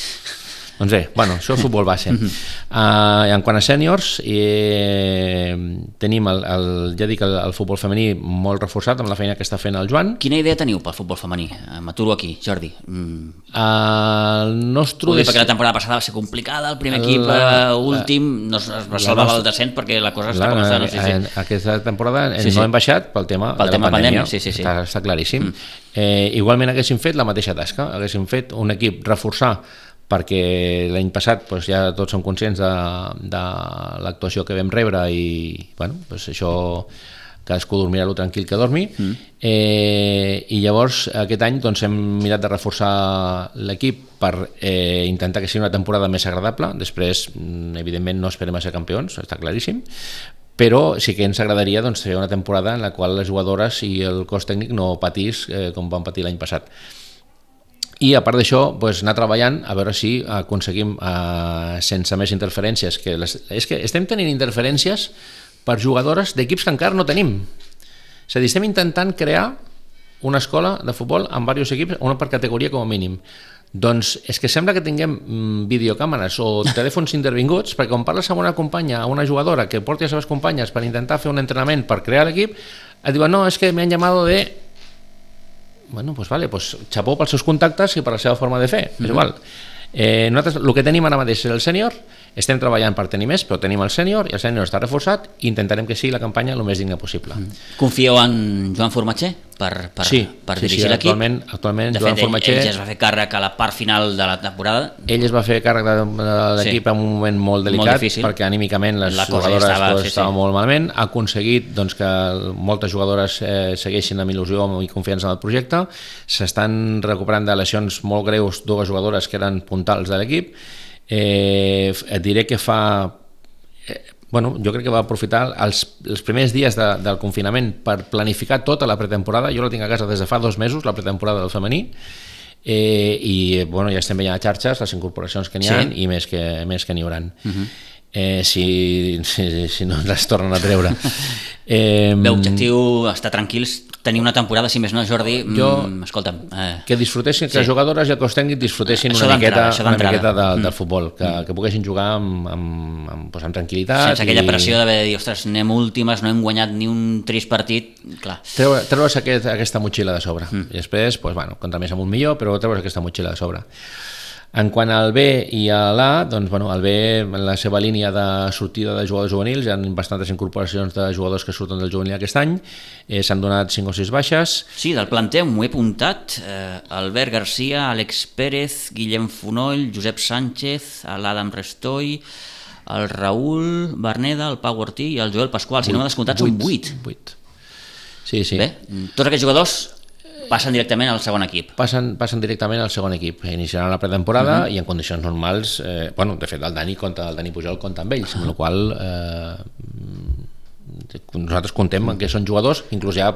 Doncs bé, bueno, això és futbol base. Uh, en quant a sèniors, eh, tenim el, el, ja dic, el, el futbol femení molt reforçat amb la feina que està fent el Joan. Quina idea teniu pel futbol femení? Eh, M'aturo aquí, Jordi. Mm. El nostre... Ho dic des- perquè la temporada passada va ser complicada, el primer equip la- eh, últim no es, va salvar nostra- del descens perquè la cosa està Clar, començant. Sí, en, sí. aquesta temporada sí, sí. no hem baixat pel tema Pel de tema la pandèmia, pandèmia, sí, sí, sí. Està, està claríssim. Mm. Eh, igualment haguéssim fet la mateixa tasca, haguéssim fet un equip reforçar perquè l'any passat doncs, ja tots som conscients de, de l'actuació que vam rebre i bueno, doncs això cadascú dormirà lo tranquil que dormi. Mm. eh, i llavors aquest any doncs, hem mirat de reforçar l'equip per eh, intentar que sigui una temporada més agradable. Després mm, evidentment no esperem a ser campions està claríssim. Però sí que ens agradaria doncs, fer una temporada en la qual les jugadores i el cos tècnic no patís eh, com van patir l'any passat i a part d'això doncs, anar treballant a veure si aconseguim eh, sense més interferències que les, és que estem tenint interferències per jugadores d'equips que encara no tenim. És a dir, estem intentant crear una escola de futbol amb diversos equips, una per categoria com a mínim. Doncs és que sembla que tinguem mm, videocàmeres o telèfons intervinguts perquè quan parles amb una companya, a una jugadora que porti les seves companyes per intentar fer un entrenament per crear l'equip, et diuen no, és que me han llamado de bueno, pues vale, pues xapó pels seus contactes i per la seva forma de fer, és igual. Eh, nosaltres el que tenim ara mateix és el sènior, estem treballant per tenir més, però tenim el sènior i el sènior està reforçat i intentarem que sigui la campanya el més digna possible. Mm. Confieu en Joan Formatger per, per, sí, per sí, dirigir sí, l'equip? Actualment, actualment de Joan fet, Formatger... ell, ell ja es va fer càrrec a la part final de la temporada. Ell es va fer càrrec de, de l'equip Sí. en un moment molt delicat Molt difícil. perquè anímicament les La cosa jugadores estava- estava, sí, sí. estaven molt malament. Ha aconseguit doncs, que moltes jugadores eh, segueixin amb il·lusió i confiança en el projecte. S'estan recuperant de lesions molt greus dues jugadores que eren puntals de l'equip. Eh, et diré que fa eh, bueno, jo crec que va aprofitar els, els primers dies de, del confinament per planificar tota la pretemporada, jo la tinc a casa des de fa dos mesos, la pretemporada del femení, eh, i bueno, ja estem veient a xarxes les incorporacions que n'hi ha Sí. i més que, més que n'hi haurà. Uh -huh. Eh, si, si, si no ens les tornen a treure. Eh, Bé, objectiu, estar tranquils, tenir una temporada, si més no, Jordi, Jo- mm, escolta'm, eh, que disfrutessin, que Sí. les jugadores i el cos tècnic disfrutessin Això una miqueta, una miqueta de, Mm. del futbol, que, que poguessin jugar amb, amb, amb, doncs, amb tranquil·litat. sense aquella i- pressió d'haver de dir, ostres, anem últimes, no hem guanyat ni un trist partit, clar. treure, treure's aquest, aquesta motxilla de sobre mm. i després, doncs, bueno, contra més amunt millor però treure's aquesta motxilla de sobre en quant al B i a l'A doncs, bueno, el B, en la seva línia de sortida de jugadors juvenils, hi ha bastantes incorporacions de jugadors que surten del juvenil aquest any eh, s'han donat 5 o 6 baixes Sí, del planter m'ho he apuntat, eh, Albert Garcia, Àlex Pérez, Guillem Fonoll, Josep Sánchez, l'Adam Restoy, el Raül Berneda, el Pau Ortí i el Joel Pasqual, si no m'he descomptat són 8. 8. Sí, sí. Bé, tots aquests jugadors passen directament al segon equip. passen, passen directament al segon equip. Iniciaran la pretemporada uh -huh. i en condicions normals, eh, bueno, de fet el Dani compta, el Dani Pujol compta amb ells, amb la qual eh, nosaltres contem que són jugadors, inclús ja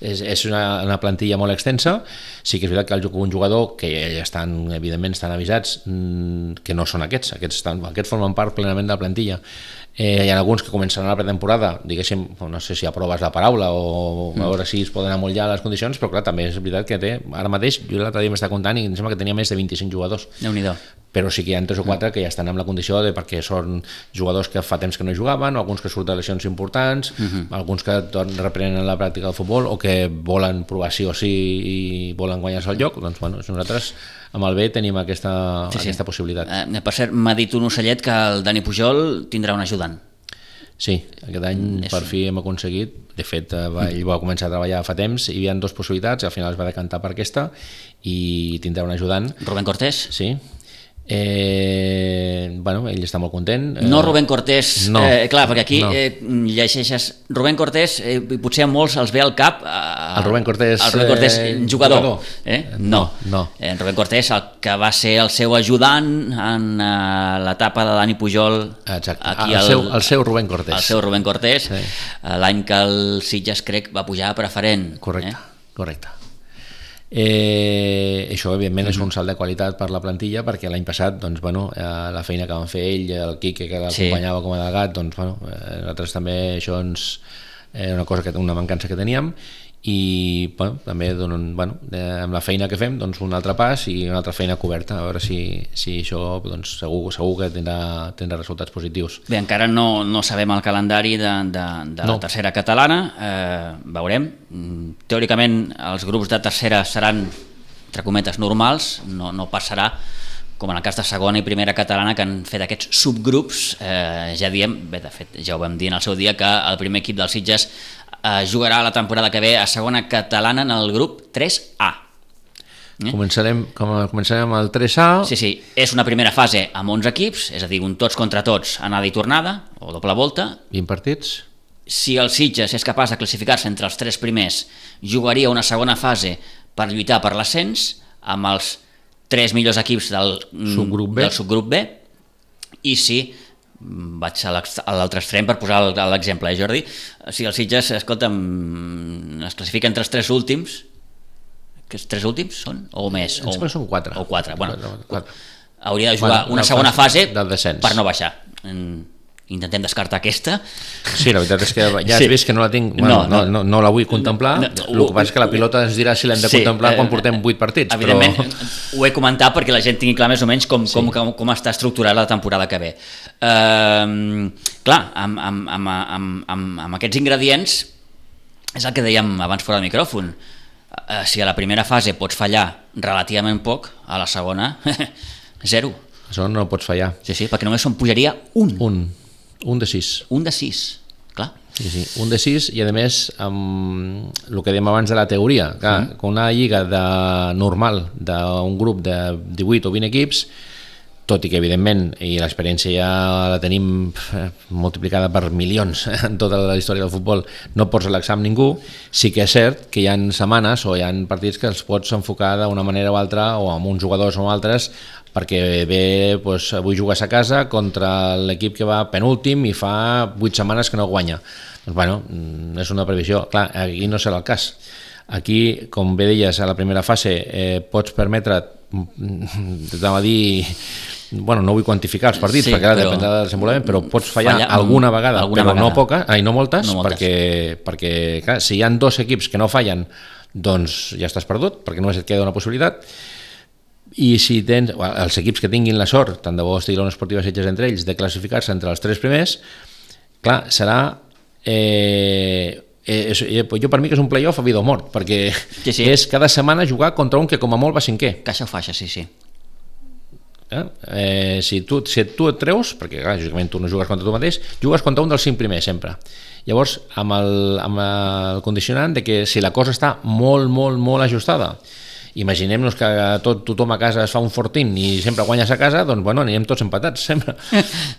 és, és una, una plantilla molt extensa, sí que és veritat que el, un jugador que ja estan, evidentment estan avisats, mm, que no són aquests, aquests, estan, aquests formen part plenament de la plantilla. Eh, hi ha alguns que començaran la pretemporada, diguéssim, no sé si aproves la paraula o a veure si es poden amollar les condicions, però clar, també és veritat que té, ara mateix, jo l'altre dia m'està comptant i em sembla que tenia més de 25 jugadors. Déu nhi però sí que hi ha tres o quatre que ja estan amb la condició de perquè són jugadors que fa temps que no jugaven, o alguns que surten lesions importants, uh -huh. alguns que reprenen la pràctica del futbol o que volen provar sí o sí i volen guanyar-se el lloc, doncs bueno, nosaltres amb el B tenim aquesta, sí, sí. aquesta possibilitat. Eh, per cert, m'ha dit un ocellet que el Dani Pujol tindrà un ajudant. Sí, aquest any És- per fi hem aconseguit, de fet eh, va, ell va començar a treballar fa temps, hi havia dues possibilitats, i al final es va decantar per aquesta i tindrà un ajudant, Rubén Cortés? sí. Eh, bueno, ell està molt content. Eh, No Rubén Cortés, no, eh, clar, perquè aquí no. eh, llegeixes Rubén Cortés, eh, potser a molts els ve al cap eh, El Rubén Cortés, el Rubén Cortés eh, jugador, jugador. Eh? no, No, no. Eh, Rubén Cortés el que va ser el seu ajudant en eh, l'etapa de Dani Pujol Exacte, aquí el, al- seu, el seu Rubén Cortés. el seu Rubén Cortés Sí. eh, l'any que el Sitges crec va pujar a preferent Correcte, eh? correcte. Eh, això, evidentment, és un salt de qualitat per la plantilla perquè l'any passat, doncs, bueno, eh, la feina que van fer ell, el Quique que l'acompanyava sí. com a delegat, doncs, bueno, eh, nosaltres també això ens, era una cosa que una mancança que teníem i bueno, també donen, bueno, eh, amb la feina que fem doncs un altre pas i una altra feina coberta. A veure si, si això doncs, segur, segur que tindrà, tindrà resultats positius. Bé, encara no, no sabem el calendari de, de, de No. la tercera catalana, eh, veurem. Mm, Teòricament els grups de tercera seran, entre cometes, normals, no, no passarà com en el cas de segona i primera catalana que han fet aquests subgrups, eh, ja diem, bé, de fet, ja ho vam dir en el seu dia, que el primer equip dels Sitges eh, jugarà la temporada que ve a segona catalana en el grup 3A. Eh? començarem, com, començarem amb el 3A Sí, sí, és una primera fase amb 11 equips, és a dir, un tots contra tots, anada i tornada, o doble volta, 20 partits si el Sitges és capaç de classificar-se entre els tres primers, jugaria una segona fase per lluitar per l'ascens amb els tres millors equips del Subgrup B. del subgrup B i si mm, vaig a l'altre extrem per posar l'exemple, eh, Jordi? Si el Sitges, escolta'm, es classifica entre els tres últims, que els tres últims són? O més? Sembla que són quatre. O quatre, bueno. Quatre, quatre. Hauria de jugar Bueno, una segona fase per no baixar. Mm, Intentem descartar aquesta. Sí, la veritat és que ja Sí. has vist que no la tinc, bueno, No, no, no. no, la vull contemplar, No, no, el que passa és que la pilota ens dirà si l'hem de Sí, contemplar eh, quan portem 8 partits, Evidentment, però... ho he comentat perquè la gent tingui clar més o menys com, com, com, com està estructurada la temporada que ve. Uh, clar, amb, amb, amb, amb, amb, amb aquests ingredients és el que dèiem abans fora de micròfon. Uh, si a la primera fase pots fallar relativament poc, a la segona, zero. Això no pots fallar. Sí, sí, perquè només se'n pujaria un. Un, un de sis. Un de sis, clar. Sí, sí, un de sis i a més amb el que dèiem abans de la teoria, clar, mm. una lliga de, normal d'un grup de 18 o 20 equips tot i que evidentment, i l'experiència ja la tenim eh, multiplicada per milions en tota la història del futbol, no pots relaxar amb ningú, sí que és cert que hi han setmanes o hi han partits que els pots enfocar d'una manera o altra o amb uns jugadors o altres perquè bé, doncs, avui jugues a casa contra l'equip que va penúltim i fa 8 setmanes que no guanya. Doncs, bueno, mm, és una previsió. Clar, aquí no serà el cas. Aquí, com bé deies, a la primera fase eh, pots permetre t'anava a dir bueno, no vull quantificar els partits sí, perquè ara depèn del desenvolupament, però pots fallar falla, alguna vegada, alguna però vegada. no poca, ai, no moltes, no moltes. perquè, perquè clar, si hi han dos equips que no fallen, doncs ja estàs perdut, perquè només et queda una possibilitat, i si tens, els equips que tinguin la sort, tant de bo estigui l'Unió Esportiva Sitges entre ells, de classificar-se entre els tres primers, clar, serà eh, eh, eh, jo per mi que és un playoff a vida o mort, perquè sí, sí. és cada setmana jugar contra un que com a molt va cinquè. Caixa faixa, sí, sí. Eh? Eh, si, tu, si tu et treus, perquè clar, lògicament tu no jugues contra tu mateix, jugues contra un dels cinc primers sempre. Llavors, amb el, amb el condicionant de que si la cosa està molt, molt, molt ajustada, imaginem-nos que tot, tothom a casa es fa un fortín i sempre guanyes a casa, doncs bueno, anirem tots empatats sempre,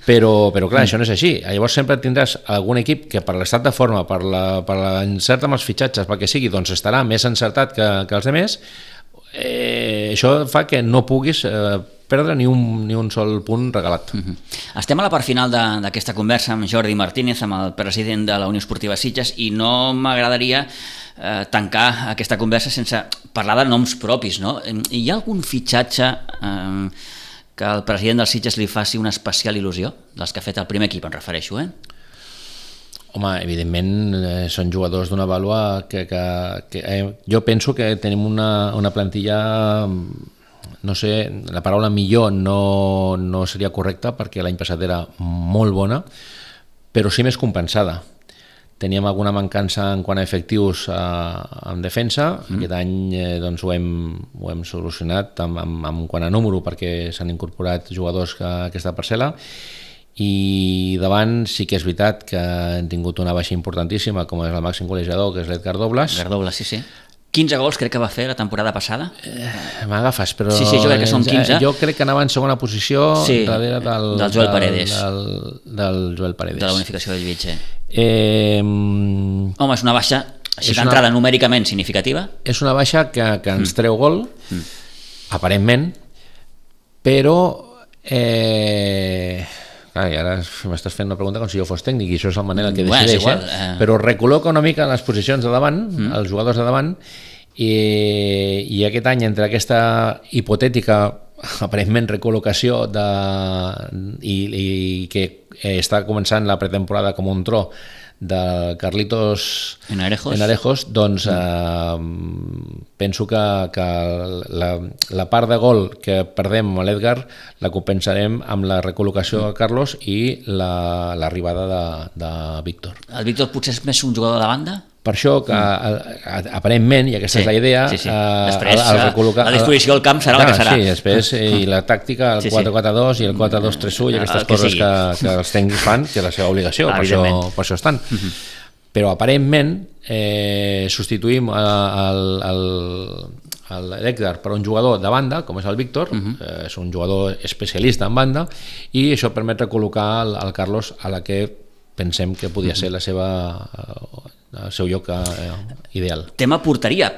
però, però clar, això no és així, llavors sempre tindràs algun equip que per l'estat de forma, per l'encert amb els fitxatges, pel que sigui, doncs estarà més encertat que, que els altres, eh, això fa que no puguis eh, perdre ni un, ni un sol punt regalat. Mhm. -huh. Estem a la part final d'aquesta conversa amb Jordi Martínez, amb el president de la Unió Esportiva Sitges, i no m'agradaria eh, tancar aquesta conversa sense parlar de noms propis. No? Hi ha algun fitxatge eh, que el president dels Sitges li faci una especial il·lusió? Dels que ha fet el primer equip, em refereixo, eh? Home, evidentment eh, són jugadors d'una vàlua que, que, que eh, jo penso que tenim una, una plantilla no sé, la paraula millor no, no seria correcta perquè l'any passat era molt bona, però sí més compensada. Teníem alguna mancança en quant a efectius eh, en defensa, mm. aquest any eh, doncs ho, hem, ho hem solucionat amb, amb, amb quant a número perquè s'han incorporat jugadors a aquesta parcel·la. I davant sí que és veritat que hem tingut una baixa importantíssima com és el màxim golejador que és l'Edgar Dobles Edgar Dobles, sí, sí 15 gols crec que va fer la temporada passada. Eh, M'agafes, però... Sí, sí, jo crec que són 15. Jo crec que anava en segona posició sí, darrere del, del Joel Paredes. Del, del Joel Paredes. De la unificació del Vitge. Eh, Home, és una baixa, així d'entrada una... numèricament significativa. És una baixa que, que ens mm. treu gol, mm. aparentment, però... Eh, Clar, i ara m'estàs fent una pregunta com si jo fos tècnic i això és el manera que decideix, igual, eh? eh? però recol·loca una mica les posicions de davant, mm. els jugadors de davant, i, i aquest any entre aquesta hipotètica aparentment recol·locació de, i, i que està començant la pretemporada com un tro de Carlitos Enarejos, Enarejos doncs mm. eh, penso que, que la, la part de gol que perdem amb l'Edgar la compensarem amb la recol·locació mm. de Carlos i l'arribada la, de, de Víctor. El Víctor potser és més un jugador de banda? Per això que mm. aparentment, i aquesta sí, és la idea, sí, sí. Eh, després, el, el recol·locar... La disposició del camp serà el que serà. Sí, després, i la tàctica, el sí, 4-4-2 i el 4-2-3-1 i aquestes que coses que, que els tècnics fan, que és la seva obligació, per això, per això estan. Uh -huh. Però aparentment eh, substituïm l'Edgar per un jugador de banda, com és el Víctor, uh -huh. eh, és un jugador especialista en banda, i això permet recol·locar el, el Carlos a la que pensem que podia ser la seva el seu lloc eh, ideal. Tema porteria.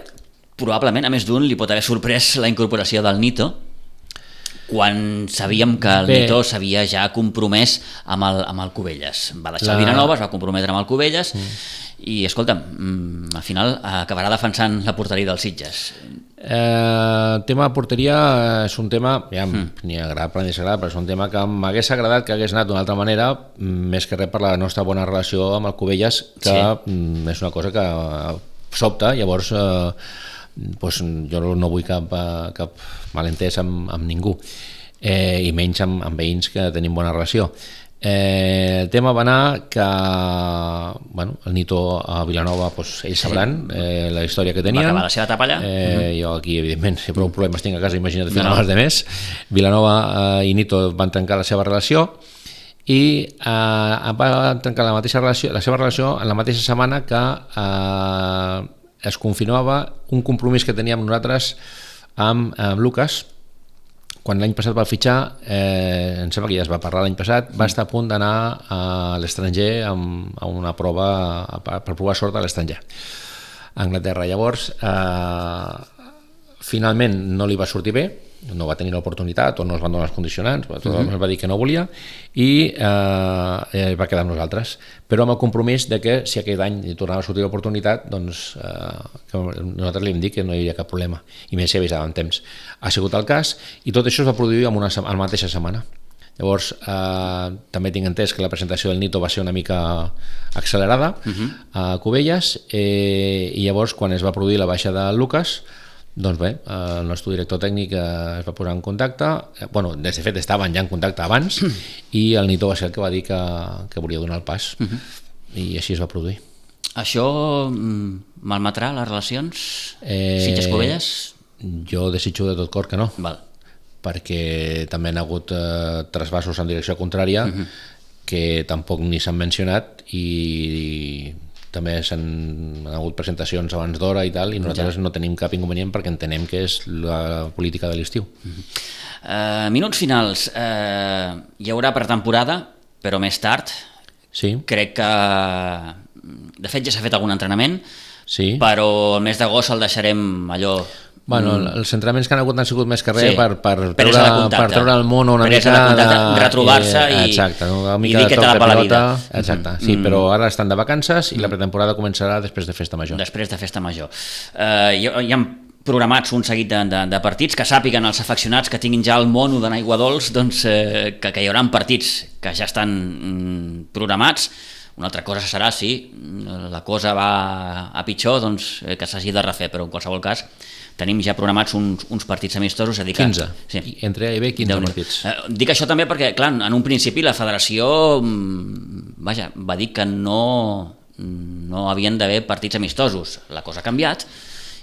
Probablement, a més d'un, li pot haver sorprès la incorporació del Nito, quan sabíem que el Bé. Nito s'havia ja compromès amb el, amb el Cubelles. Va deixar la... el Vilanova, es va comprometre amb el Cubelles mm. I, escolta'm, mm, al final acabarà defensant la porteria dels Sitges. Eh, el tema de porteria és un tema, ja, mm. ni agradable ni desagrada, però és un tema que m'hagués agradat que hagués anat d'una altra manera, més que res per la nostra bona relació amb el Cubelles, que sí. Mm, és una cosa que sobta, llavors eh, pues, jo no vull cap, eh, cap malentès amb, amb ningú, eh, i menys amb, amb veïns que tenim bona relació. Eh, el tema va anar que bueno, el Nito a Vilanova doncs, ells sabran eh, la història que tenien. Va acabar la seva etapa allà? eh, jo aquí evidentment si prou problemes tinc a casa imagina't fer No, de més. Vilanova eh, i Nito van trencar la seva relació i eh, va trencar la mateixa relació la seva relació en la mateixa setmana que eh, es confirmava un compromís que teníem nosaltres amb, amb Lucas quan l'any passat va fitxar, eh, em sembla que ja es va parlar l'any passat, va estar a punt d'anar a l'estranger a una prova a, per provar sort a l'estranger. A Anglaterra. Llavors, eh, finalment no li va sortir bé, no va tenir l'oportunitat o no es van donar els condicionants, tot uh -huh. va dir que no volia i eh, eh, va quedar amb nosaltres. Però amb el compromís de que si aquest any li tornava a sortir l'oportunitat, doncs eh, que nosaltres li hem dit que no hi havia cap problema i més si avisava en temps. Ha sigut el cas i tot això es va produir en una, en la mateixa setmana. Llavors, eh, també tinc entès que la presentació del Nito va ser una mica accelerada uh -huh. a Cubelles eh, i llavors quan es va produir la baixa de Lucas doncs bé, eh, el nostre director tècnic eh, es va posar en contacte, eh, bueno, de fet estaven ja en contacte abans i el Nito va ser el que va dir que, que volia donar el pas uh -huh. i així es va produir. Això mm, malmetrà les relacions? Eh, Sitges Covelles? Jo desitjo de tot cor que no, Val. perquè també han hagut eh, trasbassos en direcció contrària uh -huh. que tampoc ni s'han mencionat i, també s'han hagut presentacions abans d'hora i tal i nosaltres ja. no tenim cap inconvenient perquè entenem que és la política de l'estiu. Uh -huh. Uh, minuts finals. Uh, hi haurà pretemporada, però més tard. Sí. Crec que... De fet, ja s'ha fet algun entrenament, sí. però el mes d'agost el deixarem allò Bueno, mm. els entrenaments que han hagut han sigut més que res Sí. per, per, de treure, per treure el mono una Presa mica de contacte, retrobar-se i- exacte, una i mica dir de que te la de vida. exacte, Mhm. sí, Mm. però ara estan de vacances i la pretemporada començarà després de Festa Major. després de Festa Major. Uh, hi, hi ha programats un seguit de, de, de partits que sàpiguen els afeccionats que tinguin ja el mono d'anar aigua dolç doncs, eh, que, que hi haurà partits que ja estan mm, programats una altra cosa serà si mm, la cosa va a pitjor doncs, eh, que s'hagi de refer, però en qualsevol cas tenim ja programats uns, uns partits amistosos que- 15, Sí. I entre A i B 15 Déu-n'hi-do. partits. Eh, dic això també perquè, clar, en un principi la federació mm, vaja, va dir que no, no havien d'haver partits amistosos. La cosa ha canviat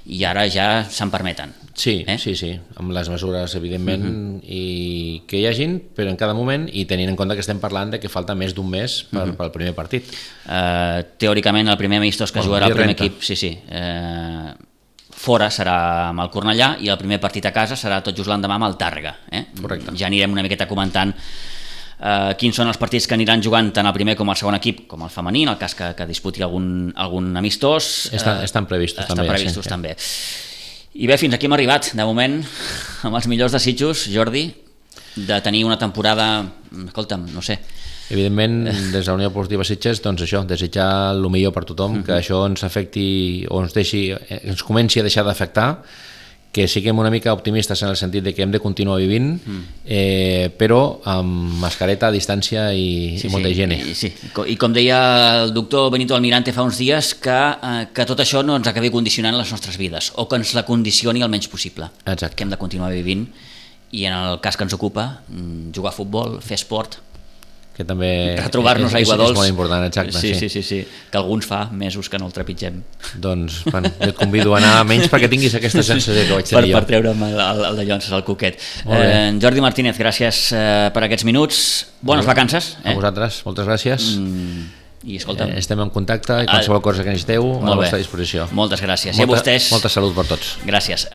i ara ja se'n permeten. Sí, Eh? sí, sí, amb les mesures, evidentment, i que hi hagin, però en cada moment, i tenint en compte que estem parlant de que falta més d'un mes per, pel primer partit. Eh, teòricament el primer amistós que jugarà el primer renta. equip sí, sí, eh, fora serà amb el Cornellà i el primer partit a casa serà tot just l'endemà amb el Tàrrega eh? Correcte. ja anirem una miqueta comentant eh, quins són els partits que aniran jugant tant el primer com el segon equip com el femení, en el cas que, que disputi algun, algun amistós Estan- estan previstos estan també, ja, previstos sí. també i bé, fins aquí hem arribat de moment amb els millors desitjos Jordi de tenir una temporada escolta'm, no sé Evidentment, des de la Unió Esportiva Sitges, doncs això, desitjar el millor per tothom, Mhm. que això ens afecti o ens, deixi, ens comenci a deixar d'afectar, que siguem una mica optimistes en el sentit de que hem de continuar vivint, Mm. eh, però amb mascareta, distància i, i molta higiene. I, sí. I com deia el doctor Benito Almirante fa uns dies, que, eh, que tot això no ens acabi condicionant les nostres vides, o que ens la condicioni el menys possible. Exacte. Que hem de continuar vivint, i en el cas que ens ocupa, mm, jugar a futbol, fer esport, que també retrobar-nos a aigua és dolç. molt important, exacte. sí, sí, sí, sí, que alguns fa mesos que no el trepitgem. Doncs, bueno, jo et convido a anar menys perquè tinguis aquesta sensació que vaig per, tenir per jo. treure'm el, el, el de llonses, el coquet. Eh, Jordi Martínez, gràcies eh, per aquests minuts. Bones vacances. A vosaltres, moltes gràcies. Mm, I escolta'm, Eh, estem en contacte i qualsevol cosa que necessiteu a la vostra disposició. Moltes gràcies. I a Molta, vostès, molta salut per tots. gràcies.